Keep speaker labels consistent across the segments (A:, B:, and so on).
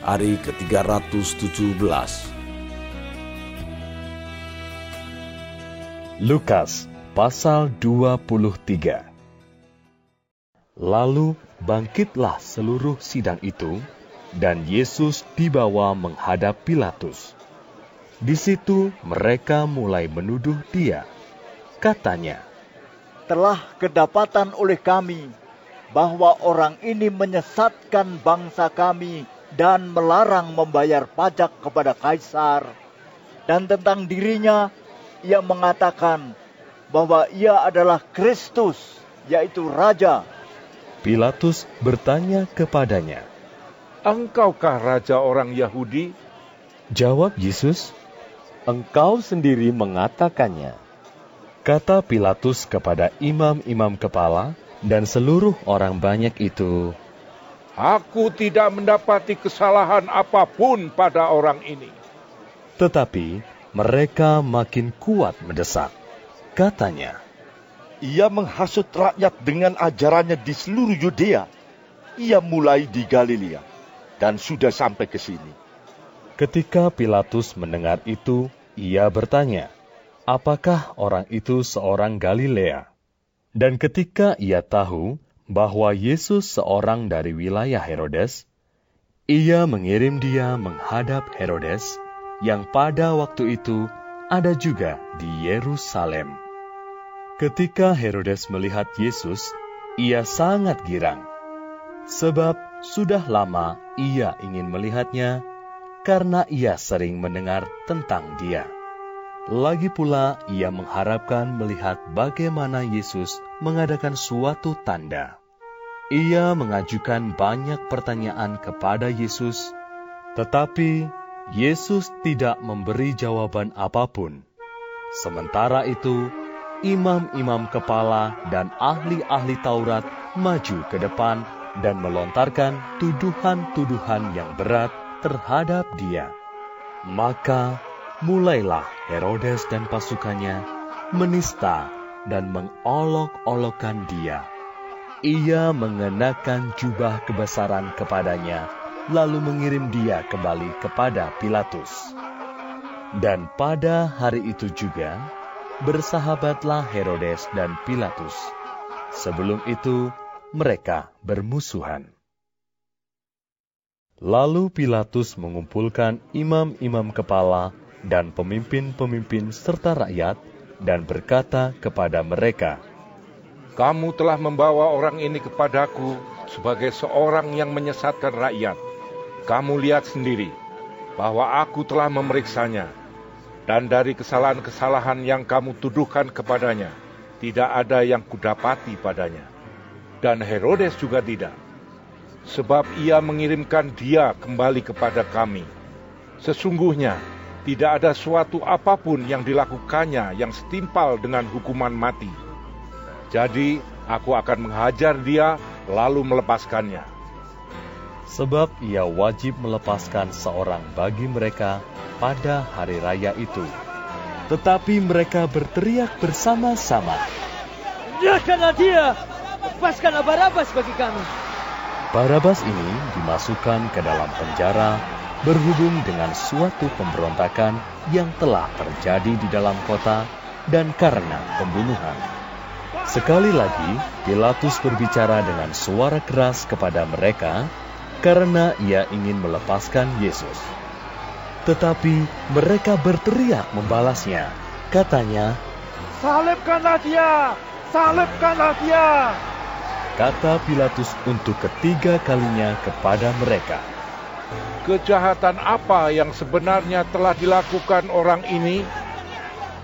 A: hari ke-317.
B: Lukas pasal 23 Lalu bangkitlah seluruh sidang itu, dan Yesus dibawa menghadap Pilatus. Di situ mereka mulai menuduh dia. Katanya,
C: telah kedapatan oleh kami bahwa orang ini menyesatkan bangsa kami dan melarang membayar pajak kepada kaisar. Dan tentang dirinya, ia mengatakan bahwa ia adalah Kristus, yaitu Raja.
B: Pilatus bertanya kepadanya,
D: Engkaukah Raja orang Yahudi?
B: Jawab Yesus, Engkau sendiri mengatakannya. Kata Pilatus kepada imam-imam kepala dan seluruh orang banyak itu,
D: Aku tidak mendapati kesalahan apa pun pada orang ini.
B: Tetapi mereka makin kuat mendesak. Katanya,
E: Ia menghasut rakyat dengan ajarannya di seluruh Yudea. Ia mulai di Galilea dan sudah sampai ke sini.
B: Ketika Pilatus mendengar itu, ia bertanya, apakah orang itu seorang Galilea? Dan ketika ia tahu bahwa Yesus seorang dari wilayah Herodes, ia mengirim dia menghadap Herodes, yang pada waktu itu ada juga di Yerusalem. Ketika Herodes melihat Yesus, ia sangat girang, sebab sudah lama ia ingin melihatnya karena ia sering mendengar tentang dia. Lagi pula, ia mengharapkan melihat bagaimana Yesus mengadakan suatu tanda. Ia mengajukan banyak pertanyaan kepada Yesus, tetapi Yesus tidak memberi jawaban apa pun. Sementara itu, imam-imam kepala dan ahli-ahli Taurat maju ke depan dan melontarkan tuduhan-tuduhan yang berat terhadap dia. Maka mulailah Herodes dan pasukannya menista dan mengolok-olokkan dia. Ia mengenakan jubah kebesaran kepadanya, lalu mengirim dia kembali kepada Pilatus. Dan pada hari itu juga, bersahabatlah Herodes dan Pilatus. Sebelum itu, mereka bermusuhan. Lalu Pilatus mengumpulkan imam-imam kepala dan pemimpin-pemimpin serta rakyat dan berkata kepada mereka,
D: Kamu telah membawa orang ini kepadaku sebagai seorang yang menyesatkan rakyat. Kamu lihat sendiri bahwa aku telah memeriksanya, dan dari kesalahan-kesalahan yang kamu tuduhkan kepadanya, tidak ada yang kudapati padanya. Dan Herodes juga tidak sebab ia mengirimkan dia kembali kepada kami. Sesungguhnya, tidak ada suatu apa pun yang dilakukannya yang setimpal dengan hukuman mati. Jadi, aku akan menghajar dia, lalu melepaskannya.
B: Sebab ia wajib melepaskan seorang bagi mereka pada hari raya itu. Tetapi mereka berteriak bersama-sama,
F: Nyerahkanlah dia! Lepaskanlah Barabas bagi kami!
B: Barabas ini dimasukkan ke dalam penjara berhubung dengan suatu pemberontakan yang telah terjadi di dalam kota dan karena pembunuhan. Sekali lagi, Pilatus berbicara dengan suara keras kepada mereka karena ia ingin melepaskan Yesus. Tetapi mereka berteriak membalasnya. Katanya,
D: Salibkanlah dia! Salibkanlah dia!
B: kata Pilatus untuk ketiga kalinya kepada mereka.
D: Kejahatan apa yang sebenarnya telah dilakukan orang ini?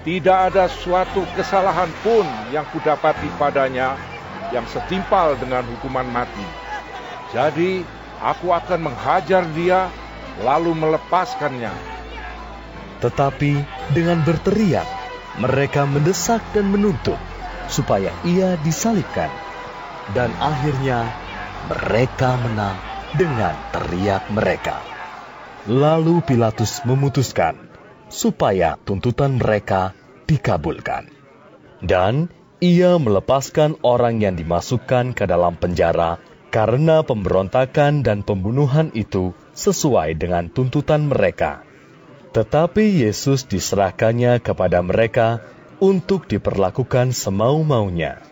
D: Tidak ada suatu kesalahan pun yang kudapati padanya yang setimpal dengan hukuman mati. Jadi, aku akan menghajar dia lalu melepaskannya.
B: Tetapi dengan berteriak, mereka mendesak dan menuntut supaya ia disalibkan. Dan akhirnya mereka menang dengan teriak mereka. Lalu Pilatus memutuskan supaya tuntutan mereka dikabulkan. Dan ia melepaskan orang yang dimasukkan ke dalam penjara karena pemberontakan dan pembunuhan itu sesuai dengan tuntutan mereka. Tetapi Yesus diserahkannya kepada mereka untuk diperlakukan semau-maunya.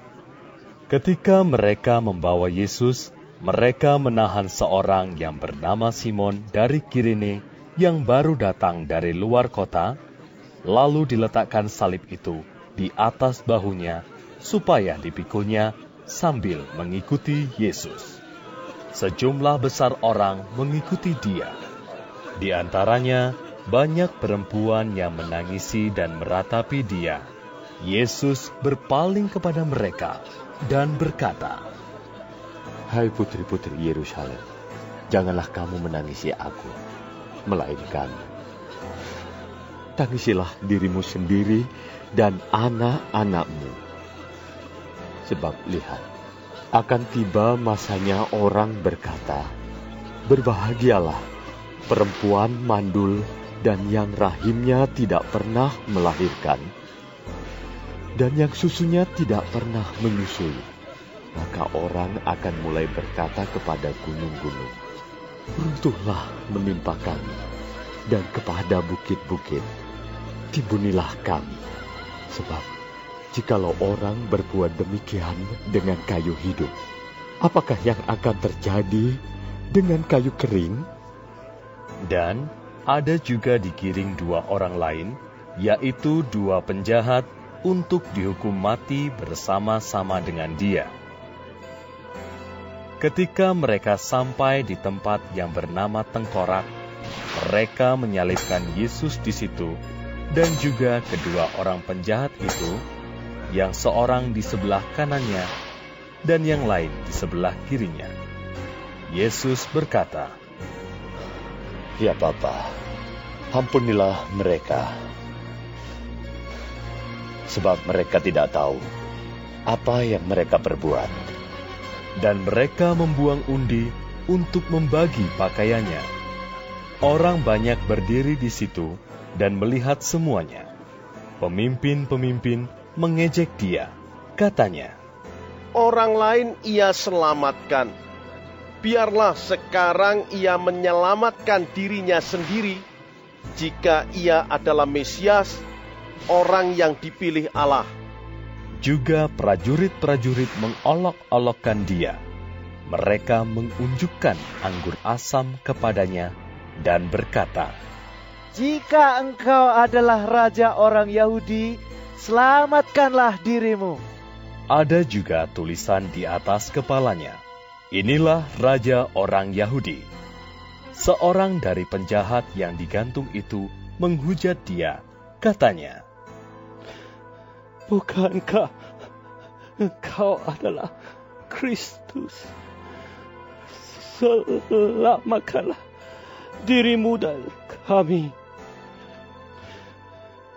B: Ketika mereka membawa Yesus, mereka menahan seorang yang bernama Simon dari Kirene yang baru datang dari luar kota, lalu diletakkan salib itu di atas bahunya supaya dipikulnya sambil mengikuti Yesus. Sejumlah besar orang mengikuti dia. Di antaranya banyak perempuan yang menangisi dan meratapi dia. Yesus berpaling kepada mereka dan berkata,
G: Hai putri-putri Yerusalem, janganlah kamu menangisi aku, melainkan. Tangisilah dirimu sendiri dan anak-anakmu. Sebab lihat, akan tiba masanya orang berkata, Berbahagialah perempuan mandul dan yang rahimnya tidak pernah melahirkan, dan yang susunya tidak pernah menyusui. Maka orang akan mulai berkata kepada gunung-gunung, Runtuhlah menimpa kami, dan kepada bukit-bukit, tibunilah kami, sebab Jikalau orang berbuat demikian dengan kayu hidup, apakah yang akan terjadi dengan kayu kering?
B: Dan ada juga digiring dua orang lain, yaitu dua penjahat untuk dihukum mati bersama-sama dengan dia. Ketika mereka sampai di tempat yang bernama Tengkorak, mereka menyalibkan Yesus di situ, dan juga kedua orang penjahat itu yang seorang di sebelah kanannya dan yang lain di sebelah kirinya. Yesus berkata,
E: Ya Bapa, ampunilah mereka. Sebab mereka tidak tahu apa yang mereka perbuat.
B: Dan mereka membuang undi untuk membagi pakaiannya. Orang banyak berdiri di situ dan melihat semuanya. Pemimpin-pemimpin mengejek dia. Katanya,
H: Orang lain ia selamatkan. Biarlah sekarang ia menyelamatkan dirinya sendiri jika ia adalah Mesias, orang yang dipilih Allah.
B: Juga prajurit-prajurit mengolok-olokkan dia. Mereka mengunjukkan anggur asam kepadanya dan berkata,
F: Jika engkau adalah raja orang Yahudi, selamatkanlah dirimu.
B: Ada juga tulisan di atas kepalanya, Inilah Raja orang Yahudi. Seorang dari penjahat yang digantung itu menghujat dia, katanya,
I: Bukankah engkau adalah Kristus? Selamatkanlah dirimu dan kami.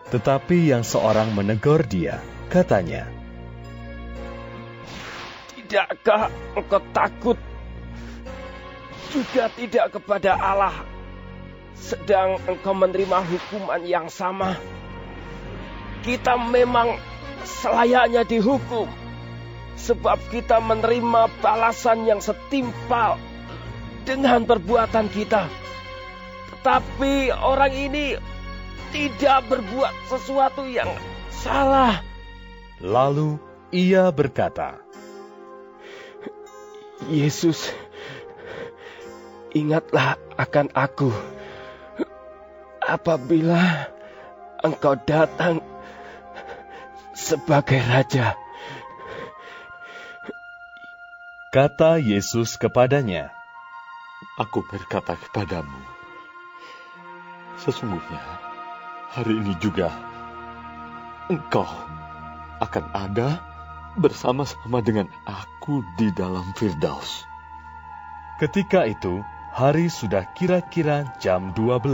B: Tetapi yang seorang menegur dia, katanya,
H: Tidakkah engkau takut juga tidak kepada Allah, sedang engkau menerima hukuman yang sama? Kita memang selayaknya dihukum, sebab kita menerima balasan yang setimpal dengan perbuatan kita. Tetapi orang ini tidak berbuat sesuatu yang salah.
B: Lalu ia berkata,
H: Yesus, ingatlah akan aku apabila engkau datang sebagai raja.
B: Kata Yesus kepadanya,
G: Aku berkata kepadamu, sesungguhnya hari ini juga engkau akan ada bersama-sama dengan aku di dalam Firdaus.
B: Ketika itu, hari sudah kira-kira jam 12.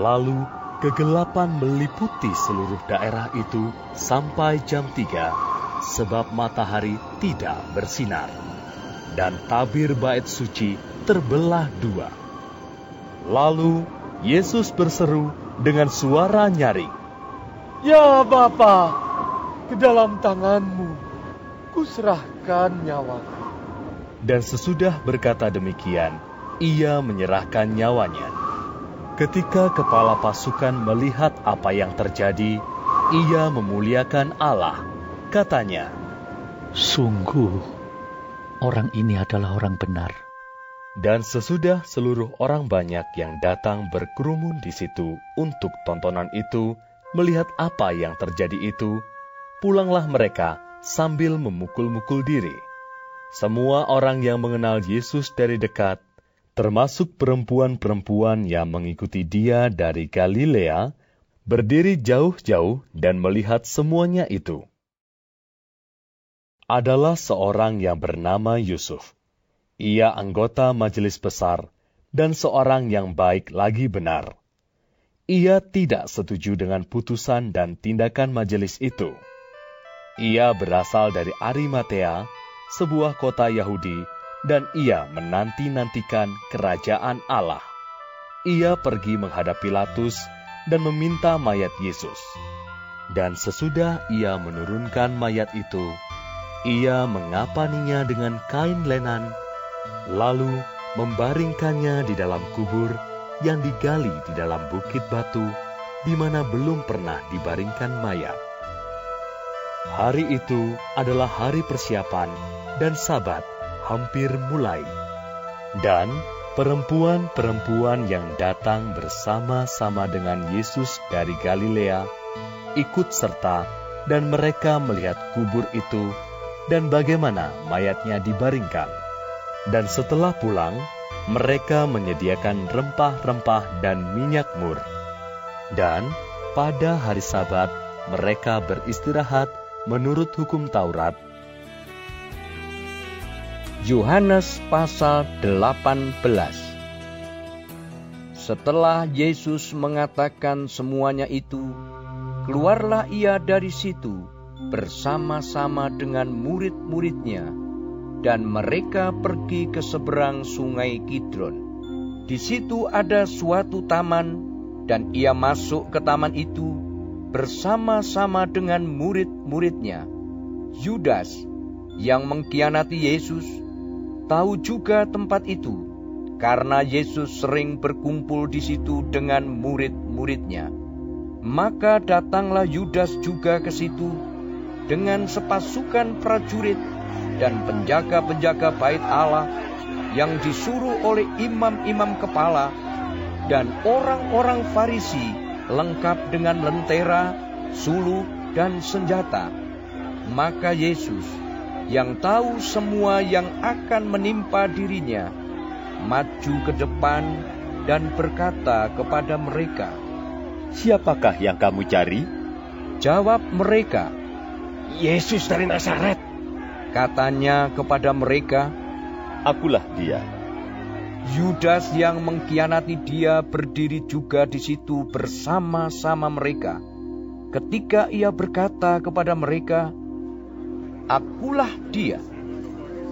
B: Lalu kegelapan meliputi seluruh daerah itu sampai jam 3, sebab matahari tidak bersinar. Dan tabir bait suci terbelah dua. Lalu Yesus berseru dengan suara nyaring.
I: Ya Bapa, ke dalam tanganmu kuserahkan nyawaku.
B: Dan sesudah berkata demikian, ia menyerahkan nyawanya. Ketika kepala pasukan melihat apa yang terjadi, ia memuliakan Allah. Katanya,
J: Sungguh, orang ini adalah orang benar.
B: Dan sesudah seluruh orang banyak yang datang berkerumun di situ untuk tontonan itu, melihat apa yang terjadi itu, pulanglah mereka sambil memukul-mukul diri. Semua orang yang mengenal Yesus dari dekat, termasuk perempuan-perempuan yang mengikuti dia dari Galilea, berdiri jauh-jauh dan melihat semuanya itu. Adalah seorang yang bernama Yusuf. Ia anggota majelis besar dan seorang yang baik lagi benar. Ia tidak setuju dengan putusan dan tindakan majelis itu. Ia berasal dari Arimatea, sebuah kota Yahudi, dan ia menanti-nantikan kerajaan Allah. Ia pergi menghadap Pilatus dan meminta mayat Yesus. Dan sesudah ia menurunkan mayat itu, ia mengapaninya dengan kain lenan, lalu membaringkannya di dalam kubur yang digali di dalam bukit batu, di mana belum pernah dibaringkan mayat. Hari itu adalah hari persiapan dan sabat hampir mulai. Dan perempuan-perempuan yang datang bersama-sama dengan Yesus dari Galilea ikut serta dan mereka melihat kubur itu dan bagaimana mayatnya dibaringkan. Dan setelah pulang, mereka menyediakan rempah-rempah dan minyak mur. Dan pada hari sabat mereka beristirahat menurut hukum Taurat.
K: Yohanes pasal 18 Setelah Yesus mengatakan semuanya itu, keluarlah ia dari situ bersama-sama dengan murid-muridnya, dan mereka pergi ke seberang sungai Kidron. Di situ ada suatu taman, dan ia masuk ke taman itu bersama-sama dengan murid-muridnya. Yudas yang mengkhianati Yesus tahu juga tempat itu karena Yesus sering berkumpul di situ dengan murid-muridnya. Maka datanglah Yudas juga ke situ dengan sepasukan prajurit dan penjaga-penjaga bait Allah yang disuruh oleh imam-imam kepala dan orang-orang Farisi lengkap dengan lentera, sulu, dan senjata. Maka Yesus, yang tahu semua yang akan menimpa dirinya, maju ke depan dan berkata kepada mereka,
E: Siapakah yang kamu cari?
K: Jawab mereka,
H: Yesus dari Nazaret.
K: Katanya kepada mereka,
E: Akulah dia.
K: Yudas yang mengkhianati dia berdiri juga di situ bersama-sama mereka. Ketika ia berkata kepada mereka, "Akulah dia."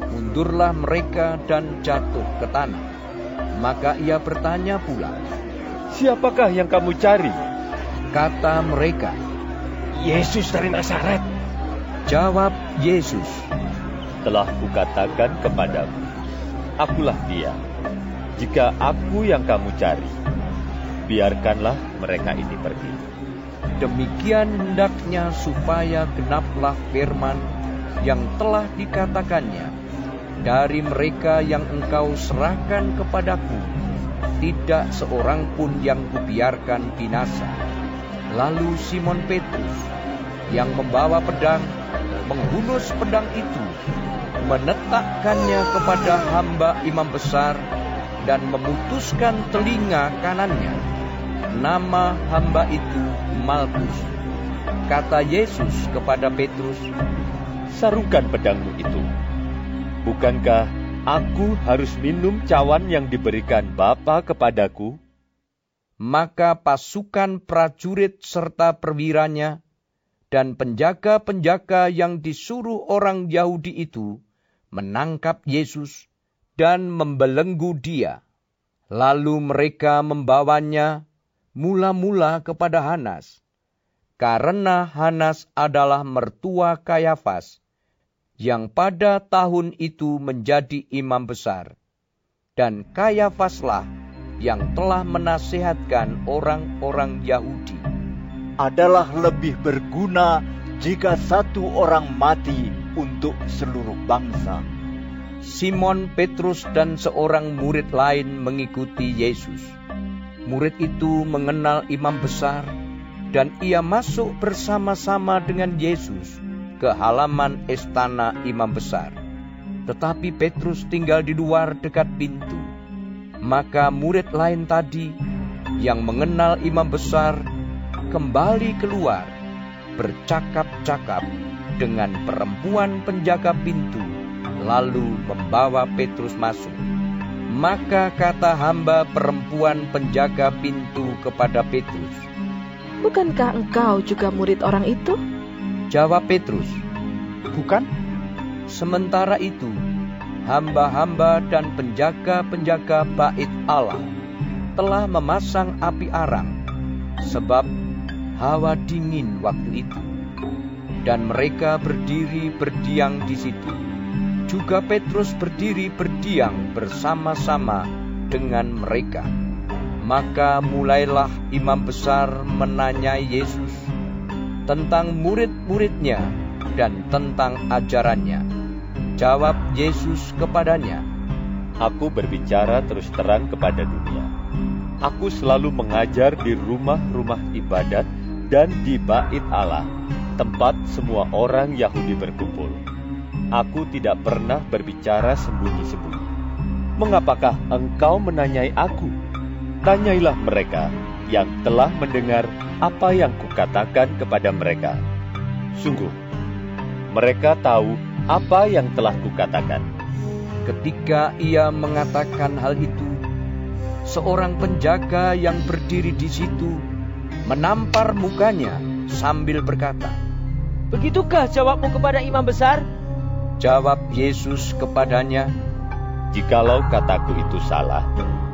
K: Mundurlah mereka dan jatuh ke tanah. Maka ia bertanya pula,
E: "Siapakah yang kamu cari?"
K: Kata mereka,
H: "Yesus dari Nazaret."
K: Jawab Yesus,
E: "Telah kukatakan kepadamu, akulah dia." Jika aku yang kamu cari, biarkanlah mereka ini pergi.
K: Demikian hendaknya supaya genaplah firman yang telah dikatakannya. Dari mereka yang engkau serahkan kepadaku, tidak seorang pun yang kubiarkan binasa. Lalu Simon Petrus yang membawa pedang, menghunus pedang itu, menetakkannya kepada hamba imam besar dan memutuskan telinga kanannya. Nama hamba itu Malkus. Kata Yesus kepada Petrus,
E: Sarukan pedangmu itu. Bukankah aku harus minum cawan yang diberikan Bapa kepadaku?
K: Maka pasukan prajurit serta perwiranya dan penjaga-penjaga yang disuruh orang Yahudi itu menangkap Yesus dan membelenggu dia. Lalu mereka membawanya mula-mula kepada Hanas, karena Hanas adalah mertua Kayafas, yang pada tahun itu menjadi imam besar. Dan Kayafaslah yang telah menasihatkan orang-orang Yahudi.
C: Adalah lebih berguna jika satu orang mati untuk seluruh bangsa.
K: Simon Petrus dan seorang murid lain mengikuti Yesus. Murid itu mengenal imam besar dan ia masuk bersama-sama dengan Yesus ke halaman istana imam besar. Tetapi Petrus tinggal di luar dekat pintu. Maka murid lain tadi yang mengenal imam besar kembali keluar bercakap-cakap dengan perempuan penjaga pintu, lalu membawa Petrus masuk. Maka kata hamba perempuan penjaga pintu kepada Petrus,
L: Bukankah engkau juga murid orang itu?
K: Jawab Petrus,
M: Bukan.
K: Sementara itu, hamba-hamba dan penjaga-penjaga bait Allah telah memasang api arang, sebab hawa dingin waktu itu. Dan mereka berdiri berdiam di situ. Juga Petrus berdiri berdiam bersama-sama dengan mereka. Maka mulailah imam besar menanyai Yesus tentang murid-muridnya dan tentang ajarannya. Jawab Yesus kepadanya,
E: Aku berbicara terus terang kepada dunia. Aku selalu mengajar di rumah-rumah ibadat dan di bait Allah, tempat semua orang Yahudi berkumpul. Aku tidak pernah berbicara sembunyi-sembunyi. Mengapakah engkau menanyai aku? Tanyailah mereka yang telah mendengar apa yang kukatakan kepada mereka. Sungguh, mereka tahu apa yang telah kukatakan.
K: Ketika ia mengatakan hal itu, seorang penjaga yang berdiri di situ menampar mukanya sambil berkata,
F: Begitukah jawabmu kepada imam besar?
K: Jawab Yesus kepadanya,
E: Jikalau kataku itu salah,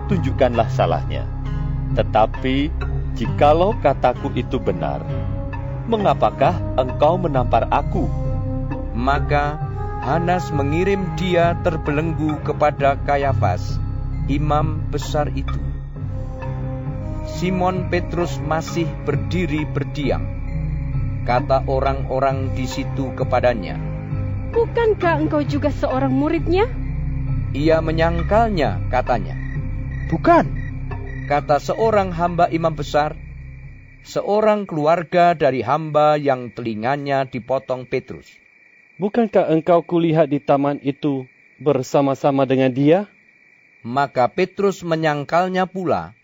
E: tunjukkanlah salahnya. Tetapi jikalau kataku itu benar, mengapakah engkau menampar aku?
K: Maka Hanas mengirim dia terbelenggu kepada Kayafas, imam besar itu. Simon Petrus masih berdiri berdiam. Kata orang-orang di situ kepadanya,
L: Bukankah engkau juga seorang muridnya?
K: Ia menyangkalnya, katanya.
M: Bukan,
K: kata seorang hamba imam besar, seorang keluarga dari hamba yang telinganya dipotong Petrus.
I: Bukankah engkau kulihat di taman itu bersama-sama dengan dia?
K: Maka Petrus menyangkalnya pula,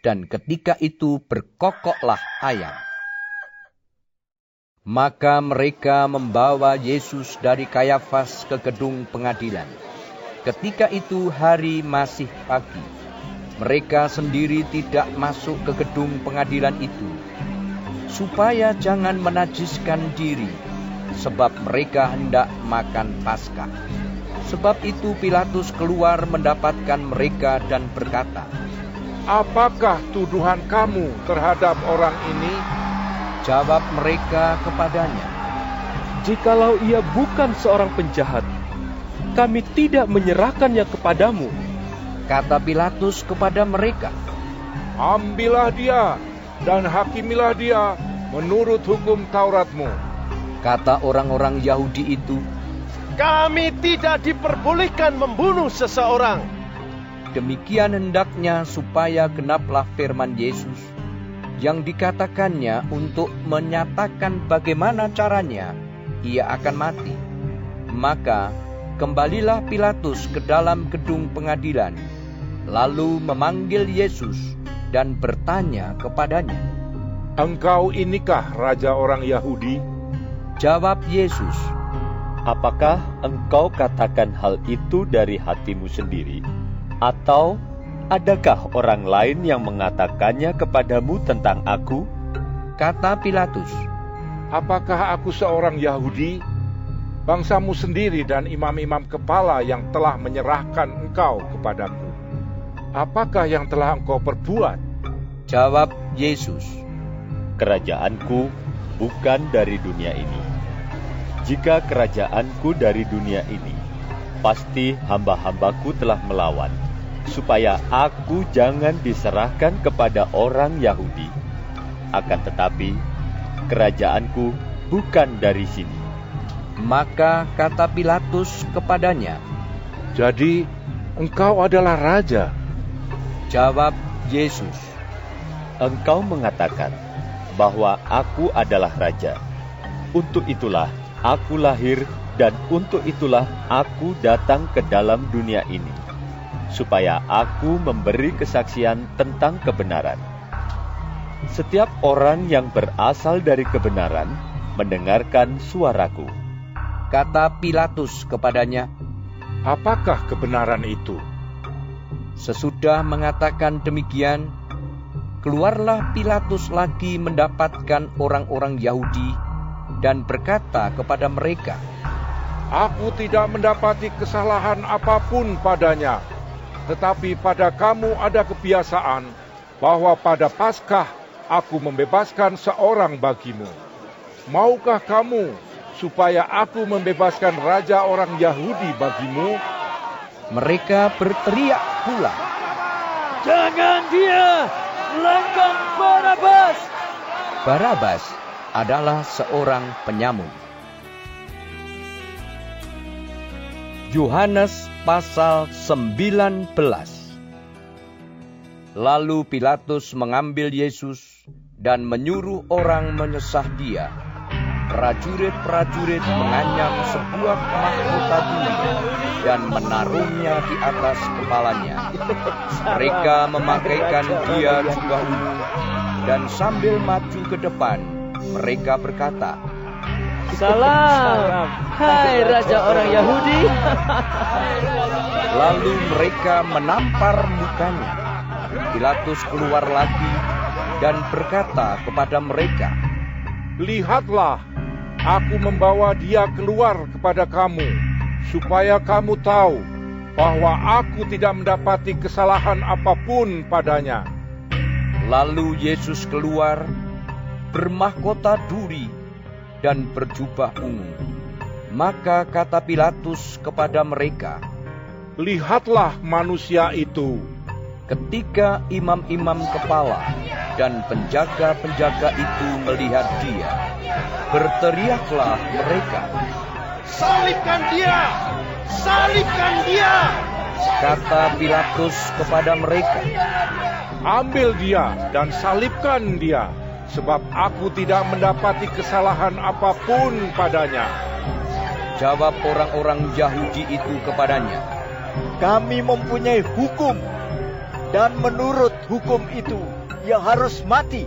K: dan ketika itu berkokoklah ayam. Maka mereka membawa Yesus dari Kayafas ke gedung pengadilan. Ketika itu hari masih pagi. Mereka sendiri tidak masuk ke gedung pengadilan itu, supaya jangan menajiskan diri, sebab mereka hendak makan Paskah. Sebab itu Pilatus keluar mendapatkan mereka dan berkata,
D: Apakah tuduhan kamu terhadap orang ini?
K: Jawab mereka kepadanya,
I: Jikalau ia bukan seorang penjahat, kami tidak menyerahkannya kepadamu.
K: Kata Pilatus kepada mereka,
D: Ambillah dia dan hakimilah dia menurut hukum Tauratmu.
K: Kata orang-orang Yahudi itu,
H: Kami tidak diperbolehkan membunuh seseorang.
K: Demikian hendaknya supaya genaplah firman Yesus yang dikatakannya untuk menyatakan bagaimana caranya ia akan mati. Maka kembalilah Pilatus ke dalam gedung pengadilan, lalu memanggil Yesus dan bertanya kepadanya,
D: Engkau inikah raja orang Yahudi?
K: Jawab Yesus,
E: Apakah engkau katakan hal itu dari hatimu sendiri, atau Adakah orang lain yang mengatakannya kepadamu tentang aku?
K: Kata Pilatus,
D: Apakah aku seorang Yahudi? Bangsamu sendiri dan imam-imam kepala yang telah menyerahkan engkau kepadaku. Apakah yang telah engkau perbuat?
K: Jawab Yesus,
E: Kerajaanku bukan dari dunia ini. Jika kerajaanku dari dunia ini, pasti hamba-hambaku telah melawan, supaya aku jangan diserahkan kepada orang Yahudi. Akan tetapi, kerajaanku bukan dari sini.
K: Maka kata Pilatus kepadanya,
D: Jadi, engkau adalah raja.
K: Jawab Yesus,
E: Engkau mengatakan bahwa aku adalah raja. Untuk itulah aku lahir dan untuk itulah aku datang ke dalam dunia ini, supaya aku memberi kesaksian tentang kebenaran. Setiap orang yang berasal dari kebenaran mendengarkan suaraku.
K: Kata Pilatus kepadanya,
D: Apakah kebenaran itu?
K: Sesudah mengatakan demikian, keluarlah Pilatus lagi mendapatkan orang-orang Yahudi dan berkata kepada mereka,
D: Aku tidak mendapati kesalahan apa pun padanya, tetapi pada kamu ada kebiasaan bahwa pada Paskah aku membebaskan seorang bagimu. Maukah kamu supaya aku membebaskan raja orang Yahudi bagimu?
K: Mereka berteriak pula,
F: Jangan dia! Langgang Barabas!
K: Barabas adalah seorang penyamun. Yohanes pasal 19 Lalu Pilatus mengambil Yesus dan menyuruh orang menyesah dia. Prajurit-prajurit menganyam sebuah mahkota duri dan menaruhnya di atas kepalanya. Mereka memakaikan dia jubah ungu dan sambil maju ke depan, mereka berkata,
F: Salam, hai Raja orang Yahudi.
K: Lalu mereka menampar mukanya. Pilatus keluar lagi dan berkata kepada mereka,
D: Lihatlah, aku membawa dia keluar kepada kamu, supaya kamu tahu bahwa aku tidak mendapati kesalahan apa pun padanya.
K: Lalu Yesus keluar, bermahkota duri dan berjubah ungu. Maka kata Pilatus kepada mereka,
D: Lihatlah manusia itu.
K: Ketika imam-imam kepala dan penjaga-penjaga itu melihat dia, berteriaklah mereka,
H: Salibkan dia! Salibkan dia!
K: Kata Pilatus kepada mereka,
D: Ambil dia dan salibkan dia, sebab aku tidak mendapati kesalahan apa pun padanya.
K: Jawab orang-orang Yahudi itu kepadanya,
C: Kami mempunyai hukum, dan menurut hukum itu ia harus mati,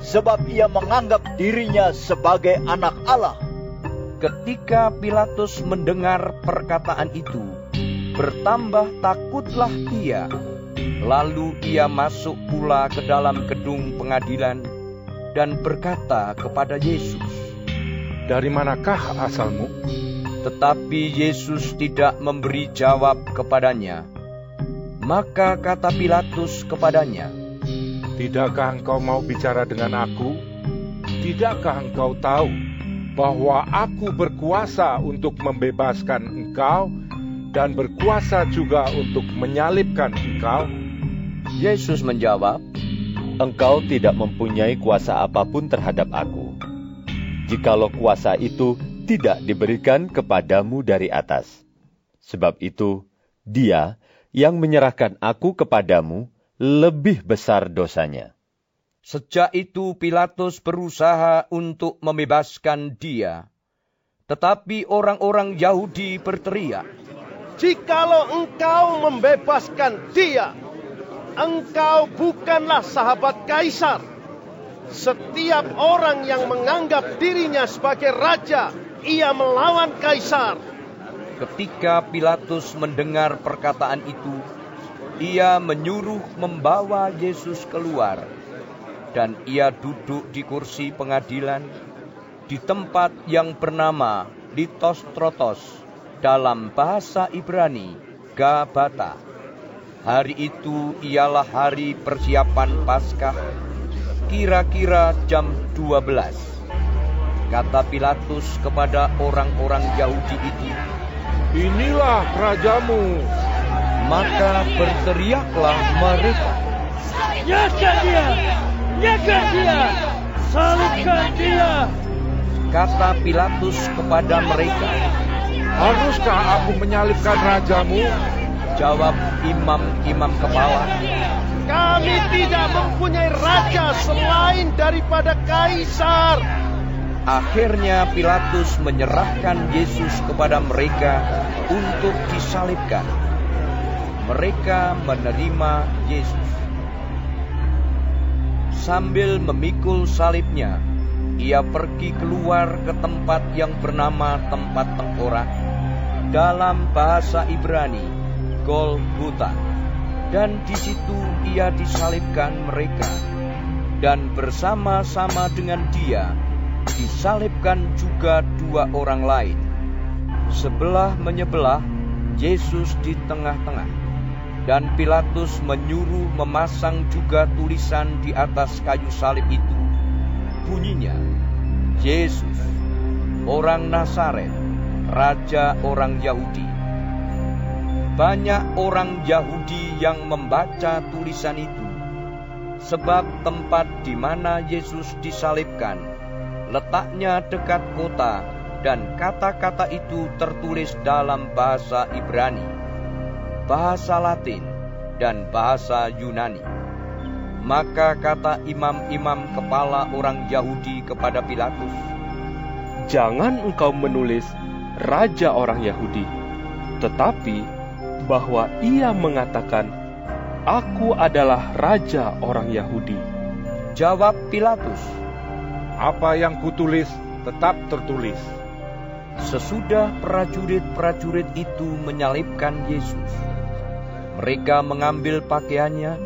C: sebab ia menganggap dirinya sebagai anak Allah.
K: Ketika Pilatus mendengar perkataan itu, bertambah takutlah ia. Lalu ia masuk pula ke dalam gedung pengadilan dan berkata kepada Yesus,
D: Dari manakah asalmu?
K: Tetapi Yesus tidak memberi jawab kepadanya. Maka kata Pilatus kepadanya,
D: Tidakkah engkau mau bicara dengan aku? Tidakkah engkau tahu bahwa aku berkuasa untuk membebaskan engkau dan berkuasa juga untuk menyalibkan engkau?
K: Yesus menjawab,
E: Engkau tidak mempunyai kuasa apa pun terhadap aku. Jikalau kuasa itu tidak diberikan kepadamu dari atas. Sebab itu, dia yang menyerahkan aku kepadamu lebih besar dosanya.
K: Sejak itu Pilatus berusaha untuk membebaskan dia. Tetapi orang-orang Yahudi berteriak,
H: Jikalau engkau membebaskan dia, engkau bukanlah sahabat kaisar. Setiap orang yang menganggap dirinya sebagai raja, ia melawan kaisar.
K: Ketika Pilatus mendengar perkataan itu, ia menyuruh membawa Yesus keluar, dan ia duduk di kursi pengadilan di tempat yang bernama Litos Trotos dalam bahasa Ibrani Gabata. Hari itu ialah hari persiapan Paskah, kira-kira jam 12. Kata Pilatus kepada orang-orang Yahudi itu,
D: Inilah rajamu.
K: Maka berteriaklah mereka,
F: Nyalakan dia! Nyalakan dia! Salibkan dia!
K: Kata Pilatus kepada mereka,
D: Haruskah aku menyalibkan rajamu?
K: Jawab imam-imam kepala,
H: Kami tidak mempunyai raja selain daripada kaisar.
K: Akhirnya Pilatus menyerahkan Yesus kepada mereka untuk disalibkan. Mereka menerima Yesus. Sambil memikul salibnya, ia pergi keluar ke tempat yang bernama tempat tengkorak. Dalam bahasa Ibrani, Golgota. Dan di situ ia disalibkan mereka. Dan bersama-sama dengan dia, disalibkan juga dua orang lain. Sebelah menyebelah, Yesus di tengah-tengah. Dan Pilatus menyuruh memasang juga tulisan di atas kayu salib itu. Bunyinya, Yesus, orang Nazaret, Raja orang Yahudi. Banyak orang Yahudi yang membaca tulisan itu, sebab tempat di mana Yesus disalibkan letaknya dekat kota dan kata-kata itu tertulis dalam bahasa Ibrani, bahasa Latin, dan bahasa Yunani. Maka kata imam-imam kepala orang Yahudi kepada Pilatus,
I: Jangan engkau menulis Raja orang Yahudi, tetapi bahwa ia mengatakan, Aku adalah Raja orang Yahudi.
K: Jawab Pilatus,
D: Apa yang kutulis tetap tertulis.
K: Sesudah prajurit-prajurit itu menyalibkan Yesus, mereka mengambil pakaiannya,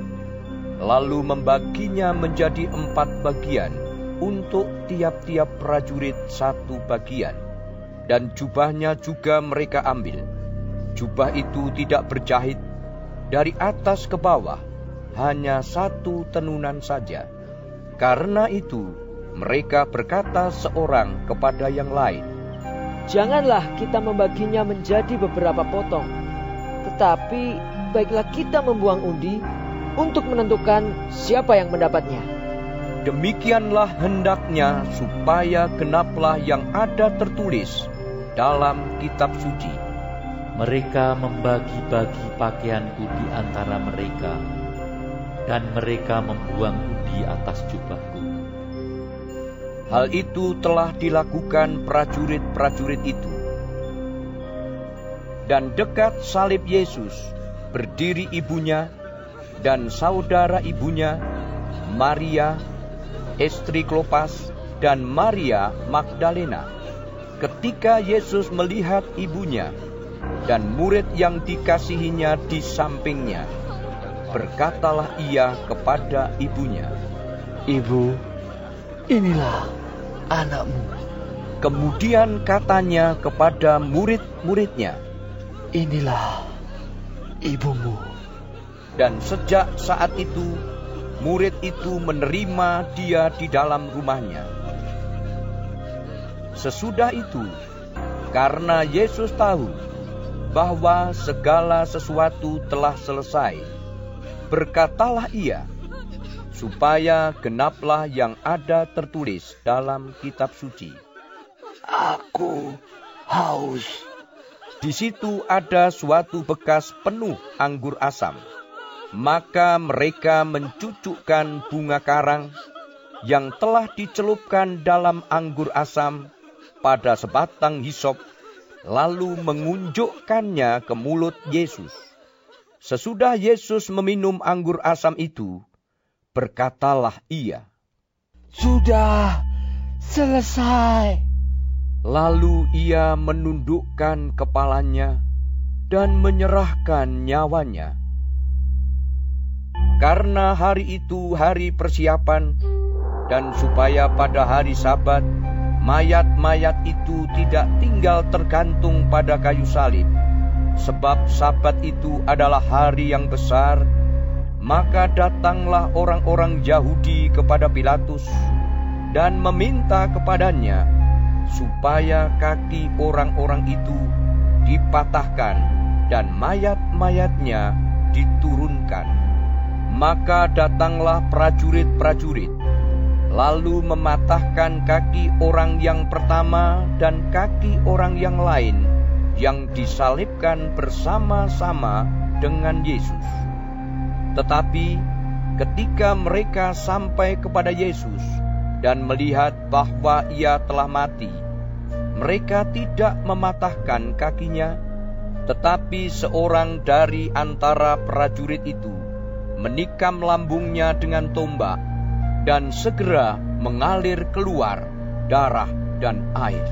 K: lalu membaginya menjadi empat bagian untuk tiap-tiap prajurit satu bagian. Dan jubahnya juga mereka ambil. Jubah itu tidak berjahit, dari atas ke bawah, hanya satu tenunan saja. Karena itu, mereka berkata seorang kepada yang lain,
F: Janganlah kita membaginya menjadi beberapa potong, tetapi baiklah kita membuang undi untuk menentukan siapa yang mendapatnya.
K: Demikianlah hendaknya supaya genaplah yang ada tertulis dalam kitab suci.
J: Mereka membagi-bagi pakaianku di antara mereka, dan mereka membuang undi atas jubahku.
K: Hal itu telah dilakukan prajurit-prajurit itu. Dan dekat salib Yesus berdiri ibunya dan saudara ibunya, Maria, istri Klopas, dan Maria Magdalena. Ketika Yesus melihat ibunya dan murid yang dikasihinya di sampingnya, berkatalah ia kepada ibunya,
M: Ibu, inilah anakmu.
K: Kemudian katanya kepada murid-muridnya,
M: Inilah ibumu.
K: Dan sejak saat itu, murid itu menerima dia di dalam rumahnya. Sesudah itu, karena Yesus tahu bahwa segala sesuatu telah selesai, berkatalah ia, supaya genaplah yang ada tertulis dalam kitab suci.
M: Aku haus.
K: Di situ ada suatu bekas penuh anggur asam. Maka mereka mencucukkan bunga karang yang telah dicelupkan dalam anggur asam pada sebatang hisop, lalu mengunjukkannya ke mulut Yesus. Sesudah Yesus meminum anggur asam itu, berkatalah ia,
M: Sudah selesai.
K: Lalu ia menundukkan kepalanya dan menyerahkan nyawanya. Karena hari itu hari persiapan, dan supaya pada hari Sabat mayat-mayat itu tidak tinggal tergantung pada kayu salib, sebab Sabat itu adalah hari yang besar. Maka datanglah orang-orang Yahudi kepada Pilatus dan meminta kepadanya supaya kaki orang-orang itu dipatahkan dan mayat-mayatnya diturunkan. Maka datanglah prajurit-prajurit, lalu mematahkan kaki orang yang pertama dan kaki orang yang lain yang disalibkan bersama-sama dengan Yesus. Tetapi ketika mereka sampai kepada Yesus dan melihat bahwa ia telah mati, mereka tidak mematahkan kakinya, tetapi seorang dari antara prajurit itu menikam lambungnya dengan tombak, dan segera mengalir keluar darah dan air.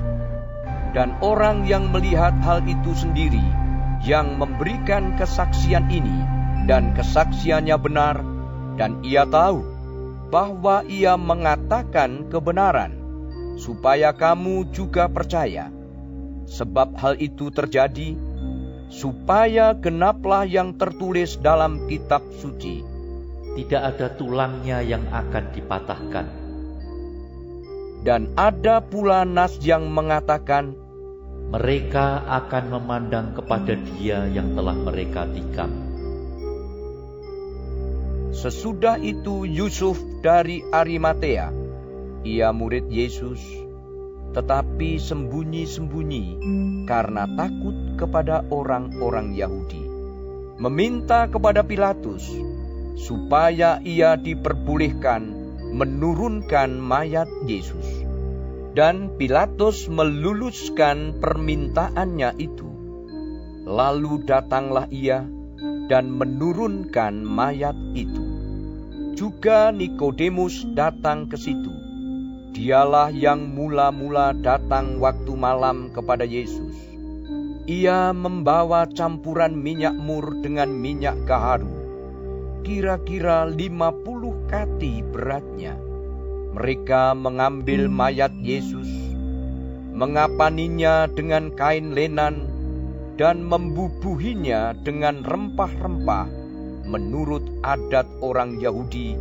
K: Dan orang yang melihat hal itu sendiri, yang memberikan kesaksian ini, dan kesaksiannya benar, dan ia tahu bahwa ia mengatakan kebenaran, supaya kamu juga percaya. Sebab hal itu terjadi supaya genaplah yang tertulis dalam kitab suci.
J: Tidak ada tulangnya yang akan dipatahkan.
K: Dan ada pula nas yang mengatakan,
J: mereka akan memandang kepada dia yang telah mereka tikam.
K: Sesudah itu Yusuf dari Arimatea, ia murid Yesus, tetapi sembunyi-sembunyi karena takut kepada orang-orang Yahudi. Meminta kepada Pilatus supaya ia diperbolehkan menurunkan mayat Yesus. Dan Pilatus meluluskan permintaannya itu. Lalu datanglah ia dan menurunkan mayat itu. Juga Nikodemus datang ke situ Dialah yang mula-mula datang waktu malam kepada Yesus. Ia membawa campuran minyak mur dengan minyak gaharu, kira-kira lima puluh kati beratnya. Mereka mengambil mayat Yesus, mengapaninya dengan kain lenan, dan membubuhinya dengan rempah-rempah menurut adat orang Yahudi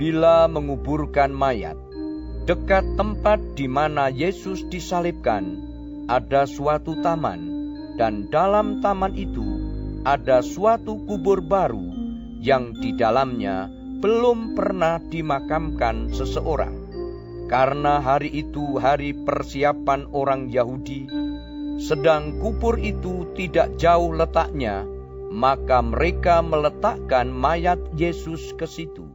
K: bila menguburkan mayat. Dekat tempat di mana Yesus disalibkan, ada suatu taman, dan dalam taman itu ada suatu kubur baru yang di dalamnya belum pernah dimakamkan seseorang. Karena hari itu hari persiapan orang Yahudi, sedang kubur itu tidak jauh letaknya, maka mereka meletakkan mayat Yesus ke situ.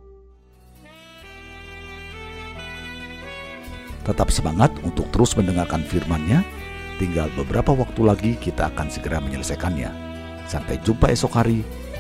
A: Tetap semangat untuk terus mendengarkan firman-Nya. Tinggal beberapa waktu lagi kita akan segera menyelesaikannya. Sampai jumpa esok hari.